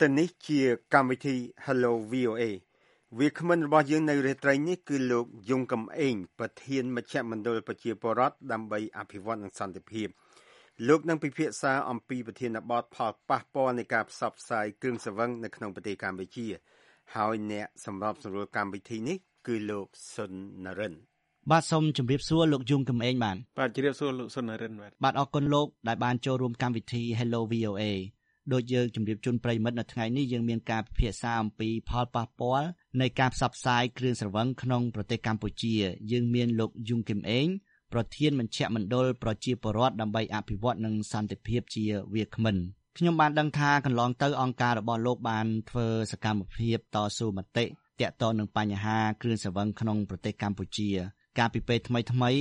តទៅនេះជាកម្មវិធី Hello VOA វាគ្មិនរបស់យើងនៅរាត្រីនេះគឺលោកយងកំឯងប្រធានមជ្ឈមណ្ឌលប្រជាពលរដ្ឋដើម្បីអភិវឌ្ឍនិងសន្តិភាពលោកនឹងពិភាក្សាអំពីប្រធានបទផលប៉ះពាល់នៃការផ្សព្វផ្សាយគ្រឿងសង្វឹងនៅក្នុងប្រទេសកម្ពុជា ហើយអ្នកសម្របសម្រួលកម្មវិធីនេះគឺលោកសុននរិនបាទសូមជម្រាបសួរលោកយងកំឯងបានបាទជម្រាបសួរលោកសុននរិនបាទបាទអរគុណលោកដែលបានចូលរួមកម្មវិធី Hello VOA ដូចយើងជម្រាបជូនប្រិមិត្តនៅថ្ងៃនេះយើងមានការពិភាក្សាអំពីផលប៉ះពាល់នៃការផ្សព្វផ្សាយគ្រឿងស្រវឹងក្នុងប្រទេសកម្ពុជា យើងមានលោកយងគឹមអេងប្រធានមជ្ឈមណ្ឌលប្រជាពលរដ្ឋដើម្បីអភិវឌ្ឍនិងសន្តិភាពជាវាគ្មិនខ្ញុំបានដឹងថាកន្លងទៅអង្គការរបស់លោកបានធ្វើសកម្មភាពតស៊ូមតិទាក់ទងនឹងបញ្ហាគ្រឿងស្រវឹងក្នុងប្រទេសកម្ពុជា កាលពីពេលថ្មីថ្មី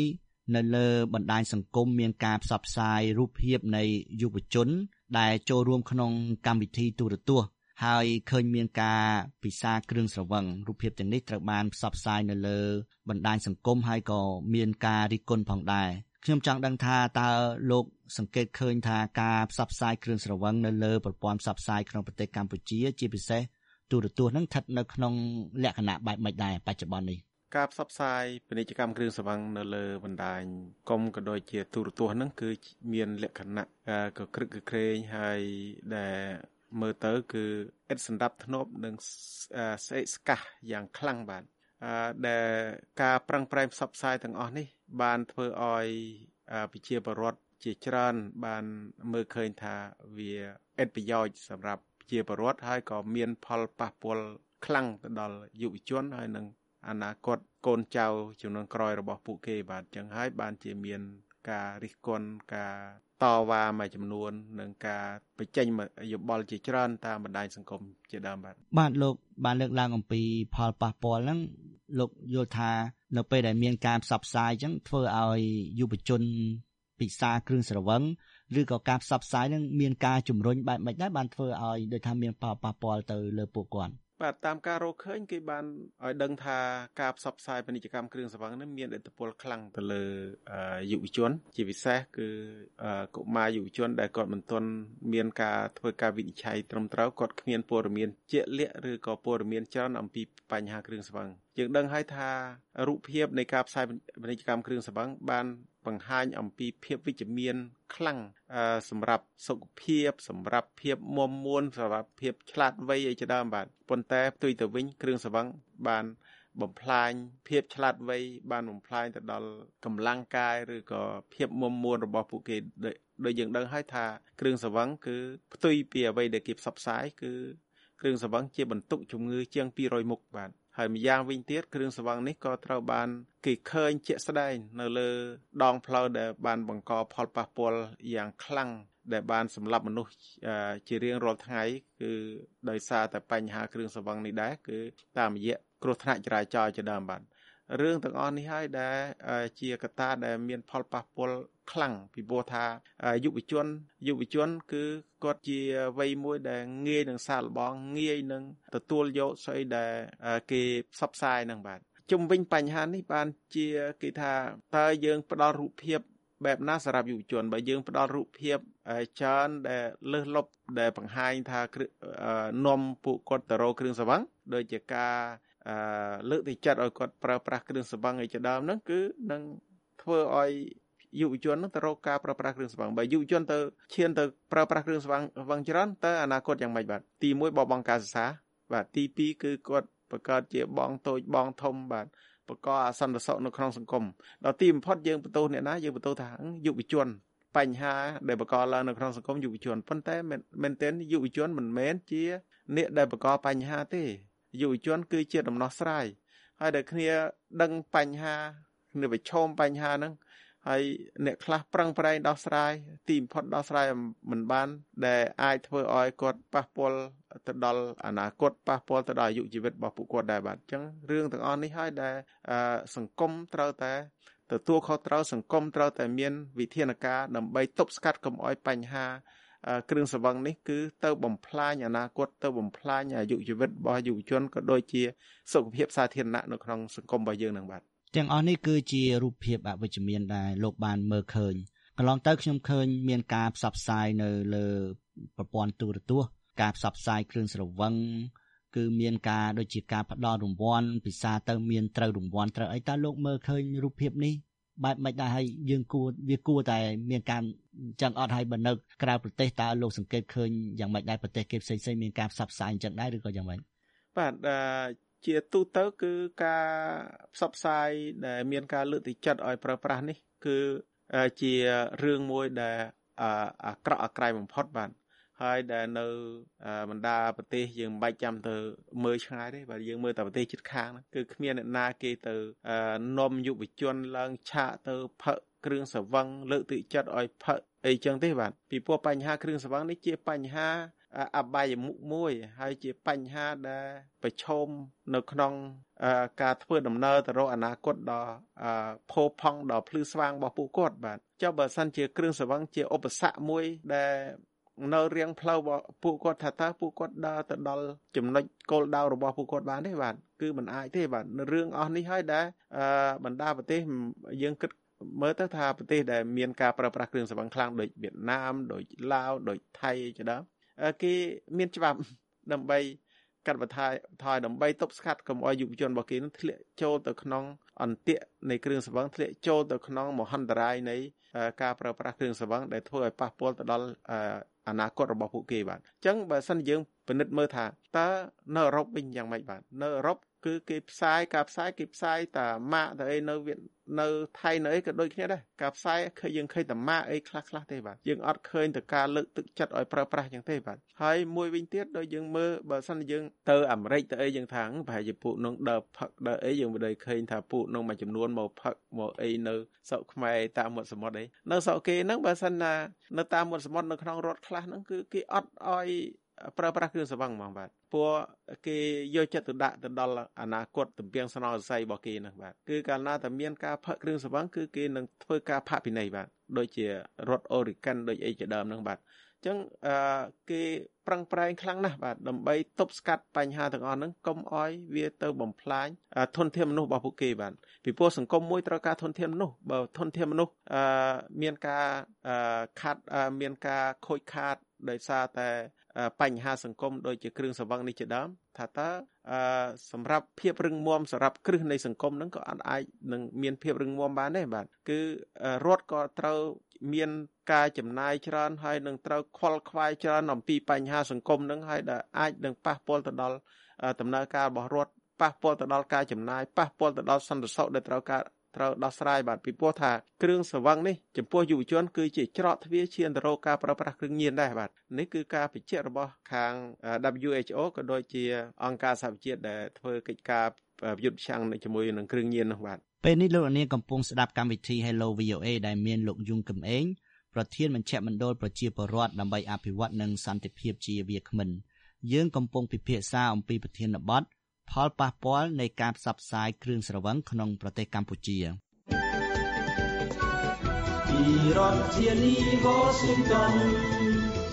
នៅលើបណ្ដាញសង្គមមានការផ្សព្វផ្សាយរូបភាពនៃយុវជន ដែលចូលរួមក្នុងកម្មវិធីទូរទស្សន៍ហើយឃើញមានការពិសាគ្រឿងស្រវឹងរូបភាពទាំងនេះត្រូវបានផ្សព្វផ្សាយនៅលើបណ្ដាញសង្គមហើយក៏មានការរិះគន់ផងដែរខ្ញុំចង់ដឹងថាតើលោកសង្កេតឃើញថាការផ្សព្វផ្សាយគ្រឿងស្រវឹងនៅលើប្រព័ន្ធផ្សព្វផ្សាយក្នុងប្រទេសកម្ពុជា ជាពិសេសទូរទស្សន៍នឹងស្ថិតនៅក្នុងលក្ខណៈបែបម៉េចដែរបច្ចុប្បន្ននេះ ការផ្សព្វផ្សាយពាណិជ្ជកម្មគ្រឿងសង្វឹងនៅលើបណ្ដាញកុំក៏ដូចជាទូរទស្សន៍ហ្នឹងគឺមានលក្ខណៈក៏ក្រឹកក្រែងហើយដែលមើលទៅគឺឥតសម្រាប់ធ្នប់និងស្អេកស្កះយ៉ាងខ្លាំងបាទអឺដែលការប្រឹងប្រែងផ្សព្វផ្សាយទាំងអស់នេះ បានធ្វើឲ្យប្រជាពលរដ្ឋជាច្រើន បានមើលឃើញថាវាឥតប្រយោជន៍សម្រាប់ប្រជាពលរដ្ឋហើយក៏មានផលប៉ះពាល់ខ្លាំងទៅដល់យុវជនហើយនឹង អនាគតកូនចៅចំនួនក្រោយរបស់ពួកគេបាទអញ្ចឹងហើយបានជាមានការរិះគន់ការតវ៉ាមួយចំនួននិងការបញ្ចេញយោបល់ជាច្រើនតាមបណ្ដាញសង្គមជាដើមបាទបាទលោកបានលើកឡើងអំពីផលប៉ះពាល់ហ្នឹងលោកយល់ថានៅពេលដែលមានការផ្សព្វផ្សាយអញ្ចឹងធ្វើឲ្យយុវជនពិសាគ្រឿងស្រវឹងឬក៏ការផ្សព្វផ្សាយនឹងមានការជំរុញបែបម៉េចដែរបានធ្វើឲ្យដូចថាមានផលប៉ះពាល់ទៅលើពួកគាត់ បាទតាមការរកឃើញគេបានឲ្យដឹងថាការផ្សព្វផ្សាយពាណិជ្ជកម្មគ្រឿងសង្វឹងនេះមានឥទ្ធិពលខ្លាំងទៅលើយុវជន ជាពិសេសគឺកុមារយុវជន ដែលគាត់មិនទាន់មានការធ្វើការវិនិច្ឆ័យត្រឹមត្រូវគាត់គ្មានព័ត៌មានជាក់លាក់ឬក៏ព័ត៌មានច្រើនអំពីបញ្ហាគ្រឿងសង្វឹងយើងដឹងហើយថារូបភាពនៃការផ្សាយពាណិជ្ជកម្មគ្រឿងសង្វឹងបានបង្ហាញអំពីភាពវិជ្ជមានខ្លាំងសម្រាប់សុខភាព សម្រាប់ភាពមុំមួនសម្រាប់ភាពឆ្លាតវៃអីជាដើមបាទប៉ុន្តែផ្ទុយទៅវិញគ្រឿងសង្វឹងបានបំផ្លាញភាពឆ្លាតវៃបានបំផ្លាញទៅដល់កម្លាំងកាយឬក៏ភាពមុំមួនរបស់ពួកគេដូចយើងដឹងហើយថាគ្រឿងសង្វឹងគឺផ្ទុយពីអ្វីដែលគេផ្សព្វផ្សាយគឺគ្រឿងសង្វឹងជាបន្ទុកជំងឺជាង200មុខបាទ ហើយម្យ៉ាងវិញទៀតគ្រឿងសង្វឹងនេះក៏ត្រូវបានគេឃើញជាក់ស្ដែងនៅលើដងផ្លូវដែលបានបង្កផលប៉ះពាល់យ៉ាងខ្លាំងដែលបានសម្លាប់មនុស្សជារៀងរាល់ថ្ងៃគឺដោយសារតែបញ្ហាគ្រឿងសង្វឹងនេះដែរគឺតាមរយៈគ្រោះថ្នាក់ចរាចរណ៍ជាដើមបាទរឿងទាំងអស់នេះហើយដែលជាកត្តាដែលមានផលប៉ះពាល់ ខ្លាំងពីព្រោះថាយុវជនយុវជនគឺគាត់ជាវ័យមួយដែលងាយនឹងសាកល្បងងាយនឹងទទួលយកស្អីដែលគេផ្សព្វផ្សាយនឹងបាទជុំវិញបញ្ហានេះបានជាគេថាតើយើងផ្ដល់រូបភាពបែបណាសម្រាប់យុវជនបើយើងផ្ដល់រូបភាពច្រើនដែលលើសលប់ដែលបង្ហាញថានំពួកគាត់ទៅរកគ្រឿងសង្វឹងដូចជាការលើកទឹកចិត្តឲ្យគាត់ប្រើប្រាស់គ្រឿងសង្វឹងឯជាដើមហ្នឹងគឺនឹងធ្វើឲ្យ យុវជននឹងទៅរកការប្រើប្រាស់គ្រឿងស្វឹងបើយុវជនទៅឈានទៅប្រើប្រាស់គ្រឿងស្វឹងវឹងច្រើនតើអនាគតយ៉ាងម៉េចបាទទី1បបងការសិក្សាបាទទី2គឺគាត់បង្កើតជាបងតូចបងធំបាទបកអសន្តិសុខនៅក្នុងសង្គមដល់ទីបំផុតយើងបន្ទោសអ្នកណាយើងបន្ទោសថាយុវជនបញ្ហាដែលបង្កឡើងនៅក្នុងសង្គមយុវជនប៉ុន្តែមែនទែនយុវជនមិនមែនជាអ្នកដែលបង្កបញ្ហាទេយុវជន គឺជាដំណោះស្រាយហើយដែលគ្នាដឹងបញ្ហាគ្នាប្រឈមបញ្ហាហ្នឹង ហើយអ្នកខ្លះប្រឹងប្រែងដោះស្រាយទីបំផុតដោះស្រាយមិនបាន ដែលអាចធ្វើឲ្យគាត់ប៉ះពាល់ទៅដល់អនាគតប៉ះពាល់ទៅដល់អាយុជីវិតរបស់ពួកគាត់ដែរបាទអញ្ចឹងរឿងទាំងអស់នេះហើយដែលសង្គមត្រូវតែទទួលខុសត្រូវសង្គមត្រូវតែមាន វិធានការដើម្បីទប់ស្កាត់កុំឲ្យបញ្ហាគ្រឿងសង្វឹងនេះគឺទៅបំផ្លាញអនាគតទៅបំផ្លាញអាយុជីវិតរបស់យុវជនក៏ដូចជាសុខភាពសាធារណៈនៅក្នុងសង្គមរបស់យើងនឹងបាទ ទាំងអស់នេះគឺជារូបភាពអវិជ្ជមានដែលលោកបានមើលឃើញកន្លងទៅខ្ញុំឃើញមានការផ្សព្វផ្សាយនៅលើប្រព័ន្ធទូរទស្សន៍ការផ្សព្វផ្សាយគ្រឿងស្រវឹងគឺមានការដូចជាការផ្ដល់រង្វាន់ពិសាទៅមានត្រូវរង្វាន់ត្រូវអីតើលោកមើលឃើញរូបភាពនេះបែបមិនដែរហើយយើងគួរវាគួរតែមានការចឹងអត់ហើយបើនៅក្រៅប្រទេសតើលោកសង្កេតឃើញយ៉ាងម៉េចដែរប្រទេសគេផ្សេងៗមានការផ្សព្វផ្សាយអញ្ចឹងដែរឬក៏យ៉ាងម៉េចបាទ ជាទូទៅគឺការផ្សព្វផ្សាយដែលមានការលើកទឹកចិត្តឲ្យប្រើប្រាស់នេះ គឺជារឿងមួយដែលអាក្រក់អាក្រៃបំផុតបាទហើយដែលនៅបណ្ដាប្រទេសយើងមិនបាច់ចាំទៅមើលឆ្ងាយទេបាទយើងមើលតែប្រទេសជិតខាងគឺគ្មានអ្នកណាគេទៅនាំយុវជនឡើងឆាកទៅផឹកគ្រឿងសង្វឹងលើកទឹកចិត្តឲ្យផឹកអីចឹងទេបាទពីព្រោះបញ្ហាគ្រឿងសង្វឹងនេះជាបញ្ហា អបាយមុខមួយ ហើយជាបញ្ហាដែលប្រឈមនៅក្នុងការធ្វើដំណើរទៅរកអនាគតដ៏ផូរផង់ដ៏ភ្លឺស្វាងរបស់ពួកគាត់បាទចុះបើសិនជាគ្រឿងសង្វឹងជាឧបសគ្គមួយដែលនៅរៀងផ្លូវពួកគាត់ថាតើពួកគាត់ដើរទៅដល់ចំណុចគោលដៅរបស់ពួកគាត់បានទេបាទគឺមិនអាចទេបាទរឿងអស់នេះហើយដែលបណ្ដាប្រទេសយើងគិតមើលទៅថាប្រទេសដែលមានការប្រើប្រាស់គ្រឿងសង្វឹងខ្លាំងដូចវៀតណាមដូចឡាវដូចថៃជាដើម គេមានច្បាប់ដើម្បីកាត់បន្ថយថយដើម្បីទប់ស្កាត់កុំឲ្យយុវជនរបស់គេនឹងធ្លាក់ចូលទៅក្នុងអន្ទាក់នៃគ្រឿងសង្វឹងធ្លាក់ចូលទៅក្នុងមហន្តរាយនៃការប្រើប្រាស់គ្រឿងសង្វឹងដែលធ្វើឲ្យប៉ះពាល់ទៅដល់អនាគតរបស់ពួកគេបាទអញ្ចឹងបើសិនយើងពិនិត្យមើលថាតើនៅអឺរ៉ុបវិញយ៉ាងម៉េចបាទនៅអឺរ៉ុប គឺគេផ្សាយការផ្សាយគេផ្សាយតាម៉ាកទៅអីនៅវៀតនៅថៃនៅអីក៏ដូចគ្នាដែរការផ្សាយឃើញយើងឃើញតាម៉ាកអីខ្លះខ្លះទេបាទយើងអត់ឃើញទៅការលើកទឹកចិត្តឲ្យប្រើប្រាស់យ៉ាងទេបាទហើយមួយវិញទៀតដូចយើងមើលបើសិនយើងទៅអាមេរិកទៅអីយើងថាប្រហែលជាពួកនឹងដើរផឹកដើរអីយើងមិនได้ឃើញថាពួកនឹងមួយចំនួនមកផឹកមកអីនៅស្រុកខ្មែរតាមមាត់សមុទ្រអីនៅស្រុកគេហ្នឹងបើសិនណានៅតាមមាត់សមុទ្រនៅក្នុងរដ្ឋខ្លះហ្នឹងគឺគេអត់ឲ្យ ប្រើប្រាស់គ្រឿងសង្វឹងហ្មងបាទព្រោះគេយកចិត្តទុកដាក់ទៅដល់អនាគតទំពាំងស្នងសរសៃរបស់គេហ្នឹងបាទគឺកាលណាតែមានការផឹកគ្រឿងសង្វឹងគឺគេនឹងធ្វើការផាកពិន័យបាទដូចជារដ្ឋអូរីកាន់ដូចអីជាដើមហ្នឹងបាទអញ្ចឹងអឺគេប្រឹងប្រែងខ្លាំងណាស់បាទដើម្បីទប់ស្កាត់បញ្ហាទាំងអស់ហ្នឹងកុំអោយវាទៅបំផ្លាញធនធានមនុស្សរបស់ពួកគេបាទពីព្រោះសង្គមមួយត្រូវការធនធានមនុស្សបើធនធានមនុស្សអឺមានការខាត់មានការខូចខាតដោយសារតែ បញ្ហាសង្គមដូចជាគ្រឿងសង្វឹងនេះជាដើមថាតើសម្រាប់ភាពរឹងមាំសម្រាប់គ្រឹះនៃសង្គមហ្នឹងក៏អាចនឹងមានភាពរឹងមាំបានដែរបាទគឺរដ្ឋក៏ត្រូវមានការចំណាយច្រើនហើយនឹងត្រូវខ្វល់ខ្វាយច្រើនអំពីបញ្ហាសង្គមហ្នឹងហើយដែលអាចនឹងប៉ះពាល់ទៅដល់ដំណើរការរបស់រដ្ឋប៉ះពាល់ទៅដល់ការចំណាយប៉ះពាល់ទៅដល់សន្តិសុខដែលត្រូវការ ត្រូវដោះស្រាយបាទពីព្រោះថាគ្រឿងសង្វឹងនេះចំពោះយុវជនគឺជាច្រកទ្វារឈានទៅរកការប្រើប្រាស់គ្រឿងញៀនដែរបាទនេះគឺការបញ្ជាក់របស់ខាង WHO ក៏ដូចជាអង្គការសហប្រជាជាតិដែលធ្វើកិច្ចការយុទ្ធប្រឆាំងជាមួយនឹងគ្រឿងញៀននោះបាទពេលនេះលោកនាងកំពុងស្ដាប់កម្មវិធី Hello VOA ដែលមានលោកយុងកំឯងប្រធានមជ្ឈមណ្ឌលប្រជាពលរដ្ឋដើម្បីអភិវឌ្ឍនិងសន្តិភាពជាវាគ្មិនយើងកំពុងពិភាក្សាអំពីប្រធានបទ ផលប៉ះពាល់នៃការផ្សព្វផ្សាយគ្រឿងស្រវឹងក្នុងប្រទេសកម្ពុជាពីរដ្ឋធានី Washington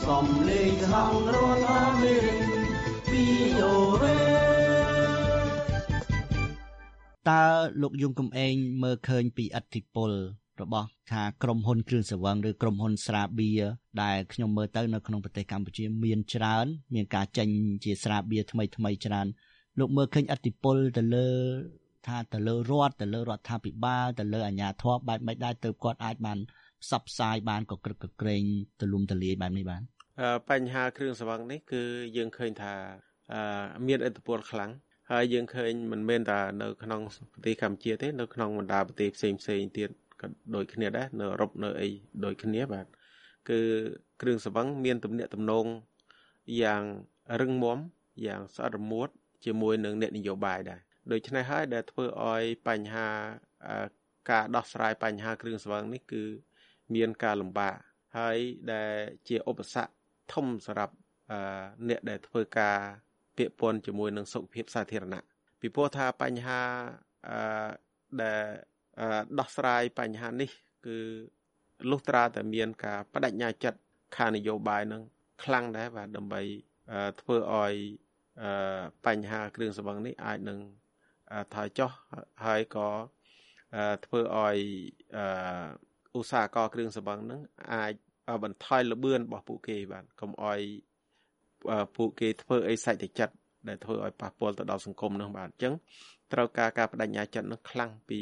សំឡេងខាងរដ្ឋអាមេរិក VOA តើលោកយងកំឯងមើលឃើញពីអធិពលរបស់ថាក្រុមហ៊ុនគ្រឿងស្រវឹងឬក្រុមហ៊ុនស្រាបៀរដែលខ្ញុំមើលទៅនៅក្នុងប្រទេសកម្ពុជាមានច្រើន មានការចេញជាស្រាបៀរថ្មីថ្មីច្រើន លោកមើលឃើញអតិពលទៅលើថាទៅលើរដ្ឋទៅលើរដ្ឋាភិបាលទៅលើអាជ្ញាធរបែបមិនដែរទៅគាត់អាចបានផ្សព្វផ្សាយបានកក្រឹកកក្រែងទលំទលាយបែបនេះបានបញ្ហាគ្រឿងសង្វឹងនេះគឺយើងឃើញថាមានឥទ្ធិពលខ្លាំងហើយយើងឃើញមិនមែនតែនៅក្នុងប្រទេសកម្ពុជាទេនៅក្នុងបណ្ដាប្រទេសផ្សេងផ្សេងទៀតក៏ដូចគ្នាដែរនៅអឺរ៉ុបនៅអីដូចគ្នាបាទគឺគ្រឿងសង្វឹងមានទំនាក់ទំនងយ៉ាងរឹងមាំយ៉ាងស្អិតរមួត ជាមួយនឹងអ្នកនយោបាយដែរដូច្នេះហើយដែលធ្វើឲ្យបញ្ហាការដោះស្រាយបញ្ហាគ្រឿងស្វឹងនេះគឺមានការលំបាកហើយដែលជាឧបសគ្គធំសម្រាប់អ្នកដែលធ្វើការពាក់ព័ន្ធជាមួយនឹងសុខភាពសាធារណៈពីព្រោះថាបញ្ហាដែលដោះស្រាយបញ្ហានេះ គឺលុះត្រាតែមាន ការបដិញ្ញាចិត្តខាងនយោបាយនឹងខ្លាំងដែរបាទដើម្បីធ្វើឲ្យ បញ្ហាគ្រឿងសង្វឹងនេះអាចនឹងថយចុះហើយក៏ធ្វើឲ្យឧស្សាហករគ្រឿងសង្វឹងនឹងអាចបន្ថយល្បឿនរបស់ពួកគេបាទកុំឲ្យពួកគេធ្វើអីសាច់ទៅចិត្តដែលធ្វើឲ្យប៉ះពាល់ទៅដល់សង្គមនោះបាទអញ្ចឹងត្រូវការការបដិញ្ញាចិត្តនោះខ្លាំងពី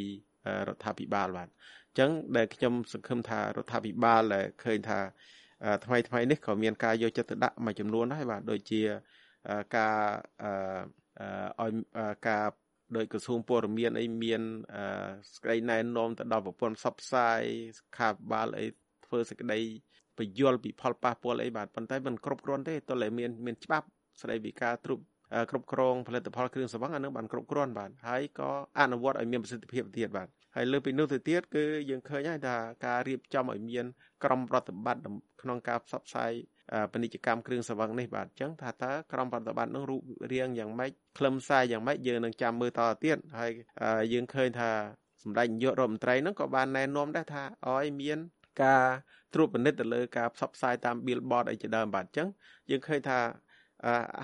រដ្ឋាភិបាលបាទអញ្ចឹងដែលខ្ញុំសង្ឃឹមថារដ្ឋាភិបាលដែលឃើញថាថ្មីថ្មីនេះក៏មានការយកចិត្តទុកដាក់មួយចំនួនដែរបាទដូចជា ការឲ្យការដោយក្រសួងព័ត៌មានអីមានសេចក្តីណែនាំទៅដល់ប្រព័ន្ធផ្សព្វផ្សាយខាបាលអីធ្វើសេចក្តីពយល់ពីផលប៉ះពាល់អីបាទប៉ុន្តែมันគ្រប់គ្រាន់ទេតើតែមានមានច្បាប់ស្តីពីការត្រួតគ្រប់គ្រងផលិតផលគ្រឿងសង្វឹងអានឹងបានគ្រប់គ្រាន់បាទហើយក៏អនុវត្តឲ្យមានប្រសិទ្ធភាពទៀតបាទហើយលើពីនោះទៅទៀតគឺយើងឃើញហើយថាការរៀបចំឲ្យមាន ក្រមប្រតិបត្តិក្នុងការផ្សព្វផ្សាយ ពាណិជ្ជកម្មគ្រឿងសង្វឹងនេះបាទអញ្ចឹងថាតើក្រមប្រតិបត្តិនឹងរូបរាងយ៉ាងម៉េចខ្លឹមសារយ៉ាងម៉េចយើងនឹងចាំមើលតទៅទៀតហើយយើងឃើញថាសម្ដេចនាយករដ្ឋមន្ត្រីនឹងក៏បានណែនាំដែរថាឲ្យមានការត្រួតពិនិត្យទៅលើការផ្សព្វផ្សាយតាម billboard អីជាដើមបាទអញ្ចឹងយើងឃើញថា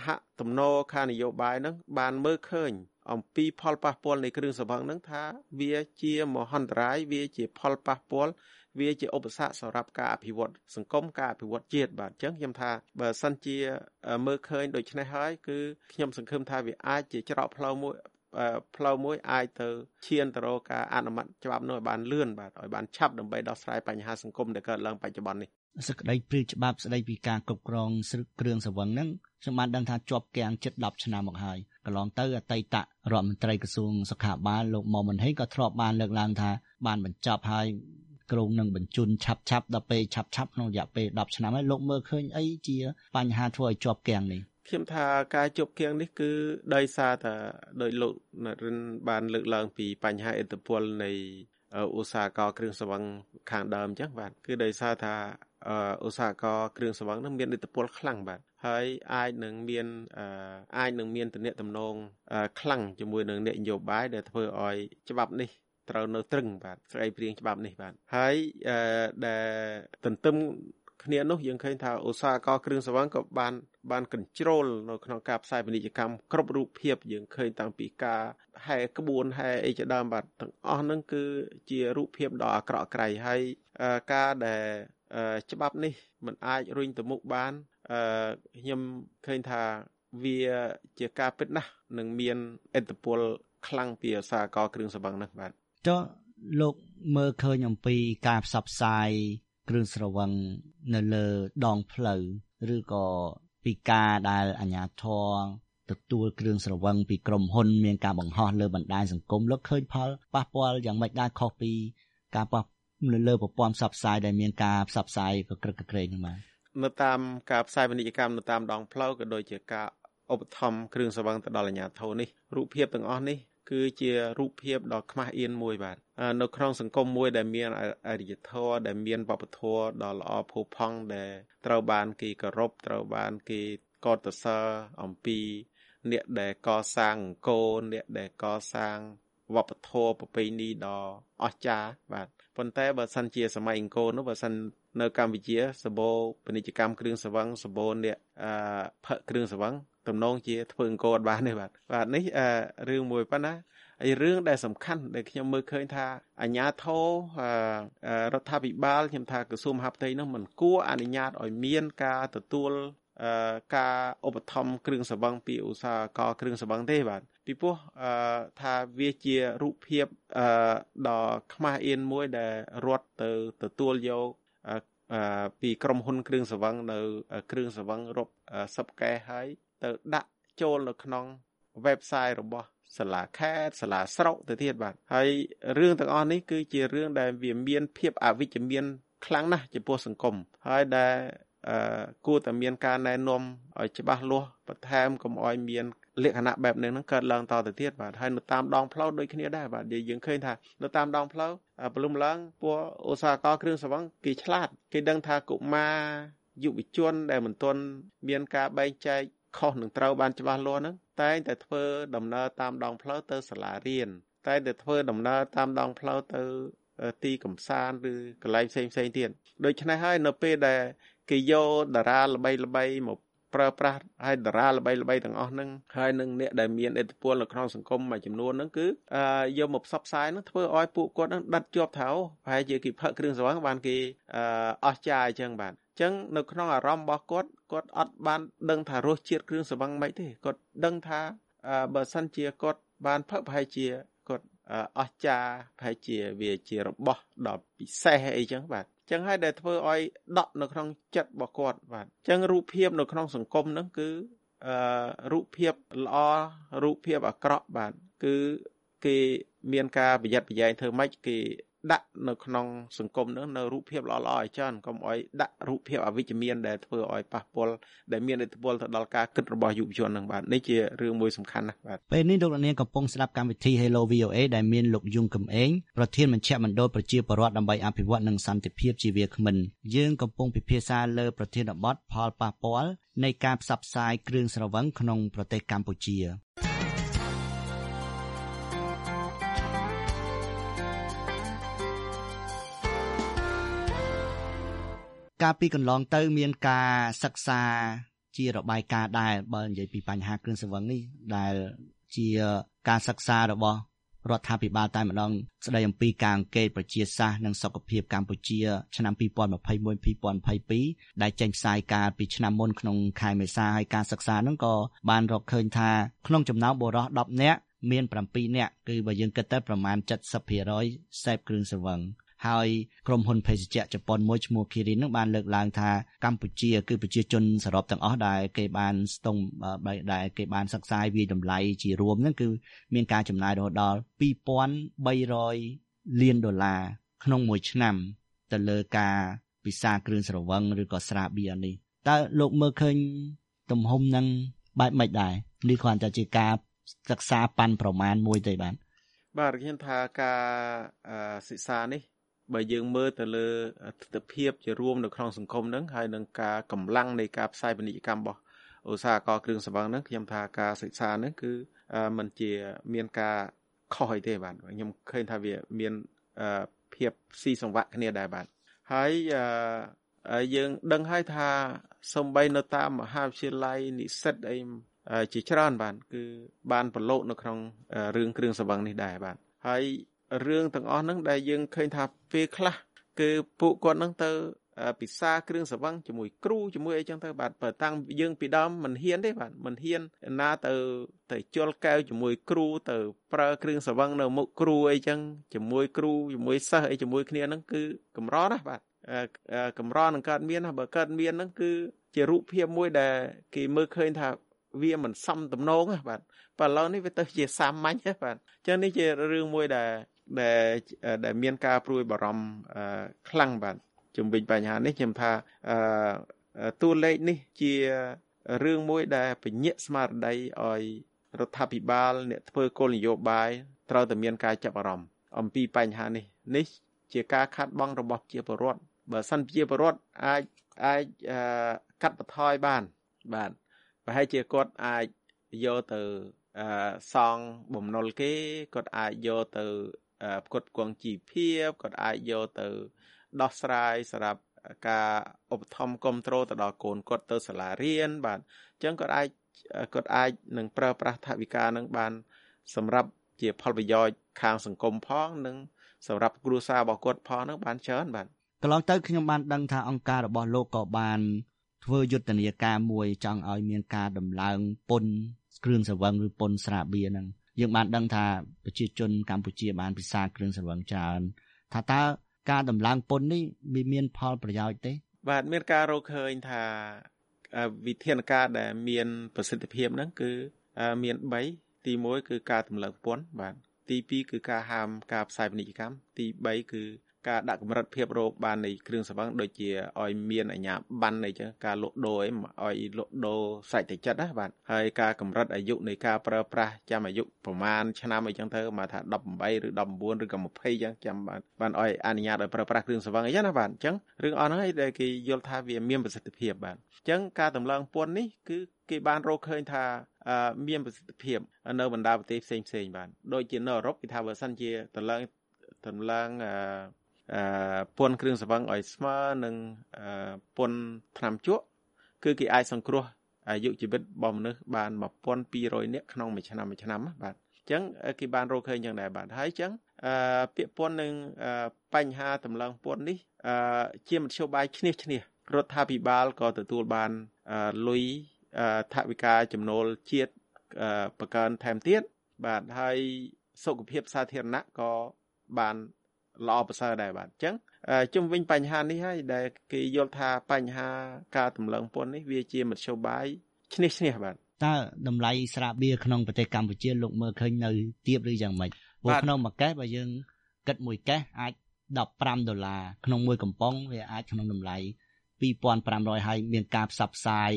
ហៈទំនោរខានយោបាយនឹងបានមើលឃើញ អំពីផលប៉ះពាល់នៃគ្រឿងសង្វឹងនឹងថាវាជាមហន្តរាយវាជាផលប៉ះពាល់ វាជាឧបសគ្គសម្រាប់ការអភិវឌ្ឍសង្គមការអភិវឌ្ឍជាតិបាទអញ្ចឹងខ្ញុំថាបើសិនជាមើលឃើញដូច្នេះហើយគឺខ្ញុំសង្ឃឹមថាវាអាចជាច្រកផ្លូវមួយផ្លូវមួយអាចទៅឈានទៅរកការអនុម័តច្បាប់នោះឲ្យបានលឿនបាទឲ្យបានឆាប់ដើម្បីដោះស្រាយបញ្ហាសង្គមដែលកើតឡើងបច្ចុប្បន្ននេះសក្តីព្រាច្បាប់ស្តីពីការគ្រប់គ្រងស្រឹកគ្រឿងសង្វឹងហ្នឹងខ្ញុំបានដឹងថាជាប់គាំងជិត10ឆ្នាំមកហើយកន្លងទៅអតីតរដ្ឋមន្ត្រីក្រសួងសុខាភិបាលលោកមុំមិនហេងក៏ធ្លាប់បានលើកឡើងថាបានបញ្ចប់ហើយ ក្រុងនឹងបញ្ជូនឆាប់ឆាប់ដល់ពេលឆាប់ឆាប់ក្នុងរយៈពេល10ឆ្នាំហើយលោកមើលឃើញអីជាបញ្ហាធ្វើឲ្យជាប់គាំងនេះខ្ញុំថាការជប់គៀងនេះគឺដោយសារតែដោយលោកនរិនបានលើកឡើងពីបញ្ហាអធិបុលនៃឧស្សាហកម្មគ្រឿងសង្វឹងខាងដើមអញ្ចឹងបាទគឺដោយសារថាឧស្សាហកម្មគ្រឿងសង្វឹងនឹងមានឥទ្ធិពលខ្លាំងបាទហើយអាចនឹងមានអាចនឹងមានទំនាក់ទំនងខ្លាំងជាមួយនឹងអ្នកនយោបាយដែលធ្វើឲ្យច្បាប់នេះ ត្រូវនៅត្រឹងបាទស្រីព្រៀងច្បាប់នេះបាទហើយដែលទន្ទឹមគ្នានោះយើងឃើញថាឧស្សាហកម្មគ្រឿងសង្វឹងក៏បានបានកញ្ជ្រោលនៅក្នុងការផ្សាយពាណិជ្ជកម្មគ្រប់រូបភាពយើងឃើញតាំងពីការហែក្បួនហែអីជាដើមបាទទាំងអស់ហ្នឹងគឺជារូបភាពដ៏អាក្រក់ក្រៃហើយការដែលច្បាប់នេះมันអាចរុញទៅមុខបានខ្ញុំឃើញថាវាជាការពិតណាស់នឹងមានអត្តពលខ្លាំងពីឧស្សាហកម្មគ្រឿងសង្វឹងនេះបាទ ចុះលោកមើលឃើញអំពីការផ្សព្វផ្សាយគ្រឿងស្រវឹងនៅលើដងផ្លូវឬក៏ពីការដែលអាជ្ញាធរទទួលគ្រឿងស្រវឹងពីក្រុមហ៊ុនមានការបង្ហោះលើបណ្ដាញសង្គមលោកឃើញផលប៉ះពាល់យ៉ាងម៉េចដែរខុសពីការប៉ះនៅលើប្រព័ន្ធផ្សព្វផ្សាយដែលមានការផ្សព្វផ្សាយកក្រឹកកក្រែងហ្នឹងបាទនៅតាមការផ្សាយពាណិជ្ជកម្មនៅតាមដងផ្លូវក៏ដូចជាការឧបត្ថម្ភគ្រឿងស្រវឹងទៅដល់អាជ្ញាធរនេះរូបភាពទាំងអស់នេះ គឺជារូបភាពដ៏ខ្មាស់អៀនមួយបាទនៅក្នុងសង្គមមួយដែលមានអរិយធម៌ដែលមានវប្បធម៌ដ៏ល្អផូរផង់ដែលត្រូវបានគេគោរពត្រូវបានគេកោតសរអំពី អ្នកដែលកសាងអង្គរអ្នកដែលកសាងវប្បធម៌ប្រពៃណីដ៏អស្ចារ្យបាទប៉ុន្តែបើសិនជាសម័យអង្គរនោះបើសិននៅកម្ពុជាសបោពាណិជ្ជកម្មគ្រឿងសង្វឹងសបោអ្នកអឺផឹកគ្រឿងសង្វឹង ទំនងជាធ្វើអង្គរអត់បានទេបាទបាទនេះរឿងមួយប៉ុណ្ណាហើយរឿងដែលសំខាន់ដែលខ្ញុំមើលឃើញថាអាញាធររដ្ឋាភិបាលខ្ញុំថាក្រសួងមហាផ្ទៃនោះមិនគួរអនុញ្ញាតឲ្យមានការទទួលការឧបត្ថម្ភគ្រឿងសង្វឹងពីឧស្សាហកម្មគ្រឿងសង្វឹងទេបាទពីព្រោះថាវាជារូបភាពដ៏ខ្មាស់អៀនមួយដែលរត់ទៅទទួលយកពីក្រុមហ៊ុនគ្រឿងសង្វឹងនៅគ្រឿងសង្វឹងរាប់សិបកែហើយ ទៅដាក់ចូលនៅក្នុង website របស់សាលាខេត្តសាលាស្រុកទៅទៀតបាទហើយរឿងទាំងអស់នេះគឺជារឿងដែលវាមានភាពអវិជ្ជមានខ្លាំងណាស់ចំពោះសង្គមហើយដែលអឺគួរតែមានការណែនាំឲ្យច្បាស់លាស់បន្ថែមកុំឲ្យមានលក្ខណៈបែបនេះនឹងកើតឡើងតទៅទៀតបាទហើយនៅតាមដងផ្លូវដូចគ្នាដែរបាទយើងឃើញថានៅតាមដងផ្លូវពលំឡើងពួកឧស្សាហកម្មគ្រឿងសង្វឹងគេឆ្លាតគេដឹងថាកុមារយុវជនដែលមិនទាន់មានការបែងចែក ខុសនឹងត្រូវបានច្បាស់លាស់ហ្នឹងតែងតែធ្វើដំណើរតាមដងផ្លូវទៅសាលារៀនតែងតែធ្វើដំណើរតាមដងផ្លូវទៅទីកំសាន្តឬកន្លែងផ្សេងផ្សេងទៀតដូច្នេះហើយនៅពេលដែលគេយកតារាល្បីល្បីមកប្រើប្រាស់ហើយតារាល្បីល្បីទាំងអស់ហ្នឹងហើយនឹងអ្នកដែលមានឥទ្ធិពលនៅក្នុងសង្គមមួយចំនួនហ្នឹងគឺយកមកផ្សព្វផ្សាយហ្នឹងធ្វើឲ្យពួកគាត់ហ្នឹងដិតជាប់ថៅប្រហែលជាគេផឹកគ្រឿងស្រវឹងបានគេអស់ចាយអញ្ចឹងបាទចឹងនៅក្នុងអារម្មណ៍របស់គាត់ គាត់អត់បានដឹងថារសជាតិគ្រឿងសង្វឹងមិនទេគាត់ដឹងថាបើសិនជាគាត់បានផឹកប្រហែលជាគាត់អស្ចារប្រហែលជាវាជារបស់ដ៏ពិសេសអីចឹងបាទចឹងហើយដែលធ្វើឲ្យដក់នៅក្នុងចិត្តរបស់គាត់បាទចឹងរូបភាពនៅក្នុងសង្គមហ្នឹងគឺអឺរូបភាពល្អរូបភាពអាក្រក់បាទគឺគេមានការប្រយ័ត្នប្រយែងធ្វើម៉េចគេ ដាក់នៅក្នុងសង្គមនោះនៅរូបភាពល្អៗឲ្យច្រើនកុំឲ្យដាក់រូបភាពអវិជ្ជមានដែលធ្វើឲ្យប៉ះពាល់ដែលមានឥទ្ធិពលទៅដល់ការគិតរបស់យុវជននឹងបាទនេះជារឿងមួយសំខាន់ណាស់បាទពេលនេះលោកនាងកំពុងស្ដាប់កម្មវិធី Hello VOA ដែលមានលោកយុងកំឯងប្រធានមជ្ឈមណ្ឌលប្រជាពលរដ្ឋដើម្បីអភិវឌ្ឍនិងសន្តិភាពជាវាគ្មិនយើងកំពុងពិភាក្សាលើប្រធានបទផលប៉ះពាល់នៃការផ្សព្វផ្សាយគ្រឿងស្រវឹងក្នុងប្រទេសកម្ពុជា កាលពីកន្លងទៅមានការសិក្សាជារបាយការណ៍ដែរបើនិយាយពីបញ្ហាគ្រឿងសង្វឹងនេះដែលជាការសិក្សារបស់រដ្ឋាភិបាលតែម្ដងស្ដីអំពីការអង្កេតប្រជាសាស្ត្រនិងសុខភាពកម្ពុជា ឆ្នាំ2021-2022ដែលចេញផ្សាយកាលពីឆ្នាំមុនក្នុងខែមេសាហើយការសិក្សាហ្នឹងក៏បានរកឃើញថាក្នុងចំណោមបុរស10នាក់មាន7នាក់គឺបើយើងគិតទៅប្រមាណ70%សេពគ្រឿងស្រវឹង ហើយក្រុមហ៊ុនភេសជ្ជៈជប៉ុនមួយឈ្មោះ Kirin នឹងបានលើកឡើងថាកម្ពុជាគឺប្រជាជនសរុបទាំងអស់ដែលគេបានស្ទង់ដែលគេបានសិក្សាវិយតម្លៃជារួមនឹងគឺមានការចំណាយរហូតដល់2300លានដុល្លារក្នុងមួយឆ្នាំទៅលើការពិសាគ្រឿងស្រវឹងឬក៏ស្រាបៀរនេះតើលោកមើលឃើញទំហំនឹងបែបម៉េចដែរនេះគ្រាន់តែជាការសិក្សាប៉ាន់ប្រមាណមួយទេបាទបាទខ្ញុំថាការសិក្សានេះ បើយើងមើលទៅលើទស្សនវិជ្ជាជារួមនៅក្នុងសង្គមហ្នឹងហើយនឹងការកម្លាំងនៃការផ្សាយពាណិជ្ជកម្មរបស់ឧស្សាហកម្មគ្រឿងសង្វឹងហ្នឹងខ្ញុំថាការសិក្សាហ្នឹងគឺมันជាមានការខុសអីទេបាទខ្ញុំឃើញថាវាមានភាពស៊ីសង្វាក់គ្នាដែរបាទហើយយើងដឹងហើយថាសំបីនៅតាមមហាវិទ្យាល័យនិស្សិតអីជាច្រើនបាទគឺបានប្រឡូកនៅក្នុងរឿងគ្រឿងសង្វឹងនេះដែរបាទហើយ រឿងទាំងអស់ហ្នឹងដែលយើងឃើញថាពេលខ្លះគឺពួកគាត់ហ្នឹងទៅពិសាគ្រឿងសង្វឹងជាមួយគ្រូជាមួយអីចឹងទៅបាទបើតាំងយើងពីដើមមិនហ៊ានទេបាទមិនហ៊ានណាទៅទៅជល់កែវជាមួយគ្រូទៅប្រើគ្រឿងសង្វឹងនៅមុខគ្រូអីចឹងជាមួយគ្រូជាមួយសិស្សអីជាមួយគ្នាហ្នឹងគឺកម្រណាស់បាទកម្រនឹងកើតមានណាបើកើតមានហ្នឹងគឺជារូបភាពមួយដែលគេមើលឃើញថាវាមិនសមទំនងណាបាទបើឥឡូវនេះវាទៅជាសាមញ្ញណាបាទអញ្ចឹងនេះជារឿងមួយដែល ដែលដែលមានការព្រួយបារម្ភខ្លាំងបាទជំវិញបញ្ហានេះខ្ញុំថាតួលេខនេះជារឿងមួយដែលពញាក់ស្មារតីឲ្យរដ្ឋាភិបាល អ្នកធ្វើគោលនយោបាយត្រូវតែមានការចាប់អារម្មណ៍អំពីបញ្ហានេះនេះ ជាការខាត់បង របស់ជាពលរដ្ឋបើសិនជាពលរដ្ឋអាចអាចកាត់បន្ថយបាន បាទប្រហែលជាគាត់អាចយកទៅសងបំណុលគេគាត់អាចយកទៅ ផ្គត់ផ្គង់ជីវភាពគាត់អាចយកទៅដោះស្រាយសម្រាប់ការឧបត្ថម្ភគ្រប់គ្រងទៅដល់កូនគាត់ទៅសាលារៀនបាទអញ្ចឹងគាត់អាចគាត់អាចនឹងប្រើប្រាស់ថវិកានឹងបាន សម្រាប់ជាផលប្រយោជន៍ខាងសង្គមផងនិងសម្រាប់គ្រួសាររបស់គាត់ផងនឹងបានច្រើនបាទកន្លងទៅខ្ញុំបានដឹងថាអង្គការរបស់លោកក៏បានធ្វើយុទ្ធនាការមួយចង់ឲ្យមានការដំឡើងពន្ធគ្រឿងសង្វឹងឬពន្ធស្រាបៀរហ្នឹង យើងបានដឹងថាប្រជាជនកម្ពុជាបានពិសាគ្រឿងស្រវឹងច្រើនថាតើការដំឡើងពន្ធនេះវាមានផលប្រយោជន៍ទេ បាទមានការរកឃើញថាវិធានការដែលមានប្រសិទ្ធភាពហ្នឹងគឺមាន3ទី1គឺការតម្លើងពន្ធបាទទី2គឺការហាមការផ្សាយពាណិជ្ជកម្មទី3គឺ ការដាក់កម្រិតភាពរោគបាននៃគ្រឿងសង្វឹងដូចជាឲ្យមានអាជ្ញាប័ណ្ណអីចឹងការលក់ដូរអីឲ្យលក់ដូរស្រេចតែចិត្តណាបាទហើយការកម្រិតអាយុនៃការប្រើប្រាស់ចាំអាយុប្រមាណឆ្នាំអីចឹងទៅមកថា18ឬ19ឬក៏20ចឹងចាំបានបានឲ្យអនុញ្ញាតឲ្យប្រើប្រាស់គ្រឿងសង្វឹងអីចឹងណាបាទអញ្ចឹងរឿងអស់ហ្នឹងឯងដែលគេយល់ថាវាមានប្រសិទ្ធភាពបាទអញ្ចឹងការតម្លើងពន្ធនេះគឺគេបានរកឃើញថាមានប្រសិទ្ធភាពនៅបណ្ដាប្រទេសផ្សេងផ្សេងបាទដូចជានៅអឺរ៉ុបគេថាបើសិនជាតម្លើងតម្លើងអឺ ពន្ធគ្រឿងសង្វឹងឲ្យស្មើនឹងពន្ធថ្នាំជក់គឺគេអាចសង្គ្រោះអាយុជីវិតរបស់មនុស្សបាន1200នាក់ក្នុងមួយឆ្នាំមួយឆ្នាំបាទអញ្ចឹងគេបានរកឃើញយ៉ាងដែរបាទហើយអញ្ចឹងពាក្យពន្ធនឹងបញ្ហាតម្លើងពន្ធនេះជាមធ្យោបាយឈ្នះឈ្នះរដ្ឋាភិបាលក៏ទទួលបានលុយថវិកាចំណូលជាតិបង្កើនថែមទៀតបាទហើយសុខភាពសាធារណៈក៏បាន ល្អប្រសើរដែរបាទអញ្ចឹងជុំវិញបញ្ហានេះហើយដែលគេយល់ថាបញ្ហាការតម្លើងពន្ធនេះវាជាមធ្យោបាយឈ្នះឈ្នះបាទតើតម្លៃស្រាបៀរក្នុងប្រទេសកម្ពុជាលោកមើលឃើញនៅទៀបឬយ៉ាងម៉េចព្រោះក្នុងមួយកេសបើយើងគិតមួយកេសអាច15ដុល្លារក្នុងមួយកំប៉ុងវាអាចក្នុងតម្លៃ2500ហើយមានការផ្សព្វផ្សាយ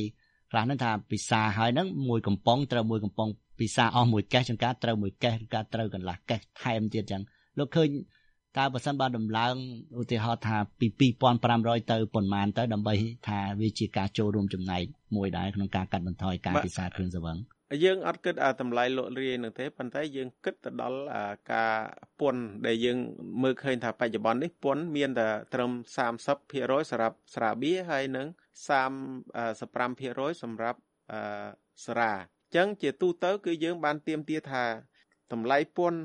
ខ្លះហ្នឹងថាពិសាហើយហ្នឹងមួយកំប៉ុងត្រូវមួយកំប៉ុងពិសាអស់មួយកេសចង្ការត្រូវមួយកេសឬការត្រូវកន្លះកេសថែមទៀតចឹងលោកឃើញ តើបើសិនបើដំឡើងឧទាហរណ៍ថាពី2500ទៅប៉ុន្មានទៅដើម្បីថាវាជាការចូលរួមចំណែកមួយដែរក្នុងការកាត់បន្ថយការពិសាគ្រឿងសង្វឹងយើងអត់គិតតម្លៃលក់រាយនឹងទេប៉ុន្តែយើងគិតទៅដល់ការពន្ធដែលយើងមើលឃើញថាបច្ចុប្បន្ននេះពន្ធមានតែត្រឹម30%សម្រាប់ស្រាបៀរហើយនឹង35%សម្រាប់ស្រាអញ្ចឹងជាទូទៅគឺយើងបានទៀមទាថាតម្លៃពន្ធ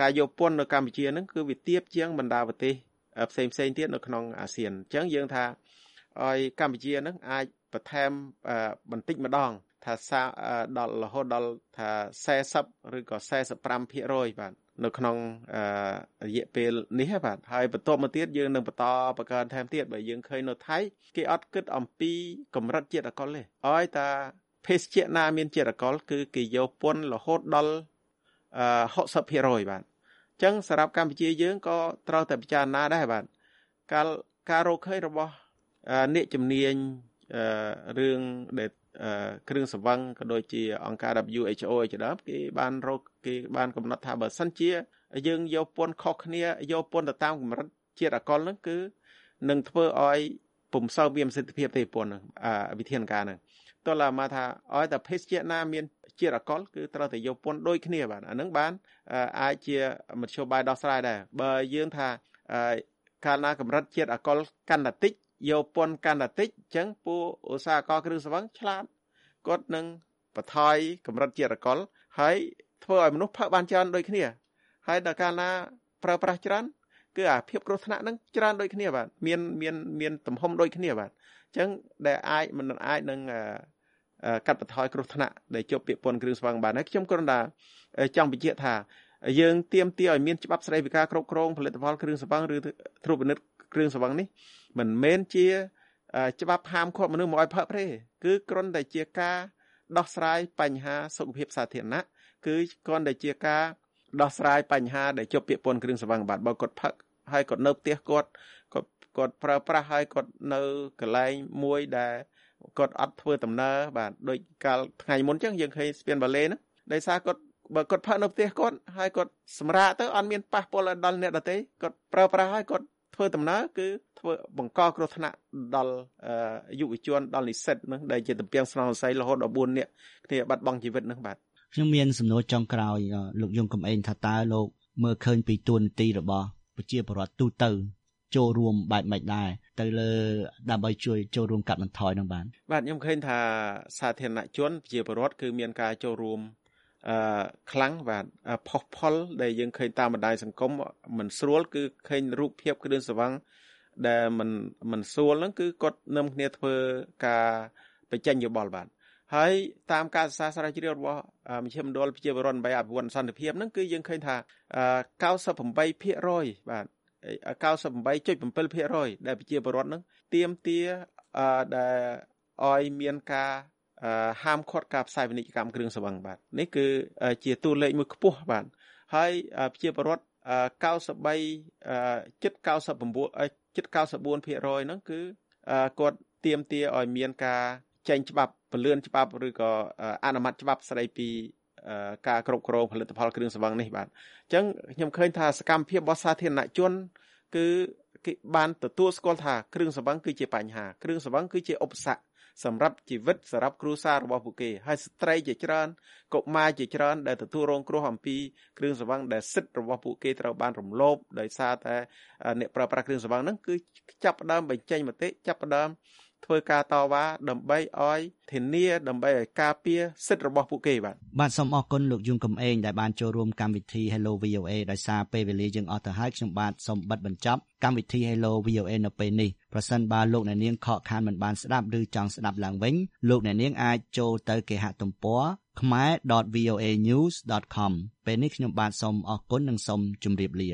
ការយកពន្ធនៅកម្ពុជាហ្នឹងគឺវាទាបជាងបណ្ដាប្រទេសផ្សេងផ្សេងទៀតនៅក្នុងអាស៊ានអញ្ចឹងយើងថាឲ្យកម្ពុជាហ្នឹងអាចបន្ថែមបន្តិចម្ដង ថាសាដល់រហូតដល់ថា40ឬក៏45%បាទនៅក្នុងរយៈពេលនេះបាទហើយបន្ទាប់មកទៀតយើងនឹងបន្តបង្កើនថែមទៀតបើយើងឃើញនៅថៃគេអត់គិតអំពីកម្រិតជាតិអកុលទេឲ្យតាភេសជ្ជៈណាមានជាតិអកុលគឺគេយកពន្ធរហូតដល់60%បាទអញ្ចឹងសម្រាប់កម្ពុជាយើងក៏ត្រូវតែពិចារណាដែរបាទកាលការរកឃើញរបស់អ្នកជំនាញរឿងដែលគ្រឿងសង្វឹងក៏ដូចជាអង្គការ WHO ជាដើមគេបានរកគេបានកំណត់ថាបើសិនជា យើងយកពន្ធខុសគ្នាយកពន្ធទៅតាមកម្រិតជាតិអកុលហ្នឹងគឺនឹងធ្វើឲ្យពុំសូវមានប្រសិទ្ធភាពទេពន្ធហ្នឹងវិធានការហ្នឹងតើឡាមកថាឲ្យតែភេសជ្ជៈណាមាន ជាតិអកុលគឺត្រូវតែយកពន្ធដូចគ្នាបាទអាហ្នឹងបានអាចជាមធ្យោបាយដោះស្រាយដែរបើយើងថាកាលណាកម្រិតជាតិអកុលកាន់តែតិចយកពន្ធកាន់តែតិចអញ្ចឹងពួកឧស្សាហកម្មគ្រឿងសង្វឹងឆ្លាតគាត់នឹងបន្ថយកម្រិតជាតិអកុលហើយធ្វើឲ្យមនុស្សផឹកបានច្រើនដូចគ្នាហើយដល់កាលណាប្រើប្រាស់ច្រើនគឺអាភាពគ្រោះថ្នាក់ហ្នឹងច្រើនដូចគ្នាបាទមានមានមានទំហំដូចគ្នាបាទអញ្ចឹងដែលអាចមិនអាចនឹង កាត់បន្ថយគ្រោះថ្នាក់ដែលជាប់ពាក្យពន្ធគ្រឿងស្វឹងបានហើយខ្ញុំគ្រាន់តែចង់បញ្ជាក់ថាយើងទៀមទាឲ្យមានច្បាប់ស្តីពីការគ្រប់គ្រងផលិតផលគ្រឿងស្វឹងឬត្រួតពិនិត្យគ្រឿងស្វឹងនេះមិនមែនជាច្បាប់ហាមឃាត់មនុស្សមកឲ្យផឹកទេគឺគ្រាន់តែជាការដោះស្រាយបញ្ហាសុខភាពសាធារណៈគឺគ្រាន់តែជាការដោះស្រាយបញ្ហាដែលជាប់ពាក្យពន្ធគ្រឿងសង្វឹងបាទបើគាត់ផឹកហើយគាត់នៅផ្ទះគាត់គាត់គាត់ប្រើប្រាស់ហើយគាត់នៅកន្លែងមួយដែល គាត់អត់ធ្វើដំណើរបាទដូចកាលថ្ងៃមុនចឹងយើងឃើញស្ពានបាឡេហ្នឹងដោយសារគាត់បើគាត់ផឹកនៅផ្ទះគាត់ហើយគាត់សម្រាកទៅអត់មានប៉ះពាល់ដល់អ្នកដទៃគាត់ប្រើប្រាស់ហើយគាត់ធ្វើដំណើរគឺធ្វើបង្កគ្រោះថ្នាក់ដល់យុវជនដល់និស្សិតនឹងដែលជាតំពាំងស្នងសរសៃរហូតដល់4នាក់គ្នាបាត់បង់ជីវិតនឹងបាទខ្ញុំមានសំណួរចុងក្រោយលោកយងកំឯងថាតើលោកមើលឃើញពីទួនាទីរបស់ប្រជាពលរដ្ឋទូទៅ ចូលរួមបែបម៉េចដែរទៅលើដើម្បីជួយចូលរួមកាត់បន្ថយនឹងបាន បាទខ្ញុំឃើញថាសាធារណជនប្រជាពលរដ្ឋគឺមានការចូលរួមអឺខ្លាំងបាទផុសផុលដែលយើងឃើញតាមបណ្ដាញសង្គមមិនស្រួលគឺឃើញរូបភាពគ្រឿងសង្វឹងដែលមិនមិនស្រួលហ្នឹងគឺគាត់នឹមគ្នាធ្វើការបញ្ចេញយោបល់បាទហើយតាមការសិក្សាស្រាវជ្រាវរបស់មជ្ឈមណ្ឌលប្រជាពលរដ្ឋដើម្បីអភិវឌ្ឍសន្តិភាពហ្នឹងគឺយើងឃើញថា98%បាទ 98.7%ដែលប្រជាពលរដ្ឋហ្នឹងទៀមទាដែលឲ្យមានការហាមឃាត់ការផ្សាយពាណិជ្ជកម្មគ្រឿងសង្វឹងបាទនេះគឺជាតួលេខមួយខ្ពស់បាទហើយប្រជាពលរដ្ឋ93ជិត99ជិត94%ហ្នឹងគឺគាត់ទៀមទាឲ្យមានការចេញច្បាប់ពន្លឿនច្បាប់ឬក៏អនុម័តច្បាប់ស្ដីពី ការគ្រប់គ្រងផលិតផលគ្រឿងសង្វឹងនេះបាទអញ្ចឹងខ្ញុំឃើញថាសកម្មភាពរបស់សាធារណជន គឺគេបានទទួលស្គាល់ថាគ្រឿងសង្វឹងគឺជាបញ្ហាគ្រឿងសង្វឹងគឺជាឧបសគ្គសម្រាប់ជីវិតសម្រាប់គ្រួសាររបស់ពួកគេហើយស្ត្រីជាច្រើនកុមារជាច្រើនដែលទទួលរងគ្រោះអំពីគ្រឿងសង្វឹងដែលសិទ្ធិរបស់ពួកគេត្រូវបានរំលោភដោយសារតែអ្នកប្រើប្រាស់គ្រឿងសង្វឹងហ្នឹងគឺចាប់ផ្ដើមបញ្ចេញមតិចាប់ផ្ដើម ធ្វើការតវ៉ាដើម្បីឲ្យធានាដើម្បីឲ្យការពារសិទ្ធិរបស់ពួកគេបាទបាទសូមអរគុណលោកយុងកំឯងដែលបានចូលរួមកម្មវិធី Hello VOA ដោយសារពេលវេលាយើងអស់ទៅហើយខ្ញុំបាទសូមបិទបញ្ចប់កម្មវិធី Hello VOA នៅពេលនេះប្រសិនបើលោកអ្នកនាងខកខានមិនបានស្ដាប់ឬចង់ស្ដាប់ឡើងវិញលោកអ្នកនាងអាចចូលទៅគេហទំព័រ khmer.voanews.com ពេលនេះខ្ញុំបាទសូមអរគុណនិងសូមជម្រាបលា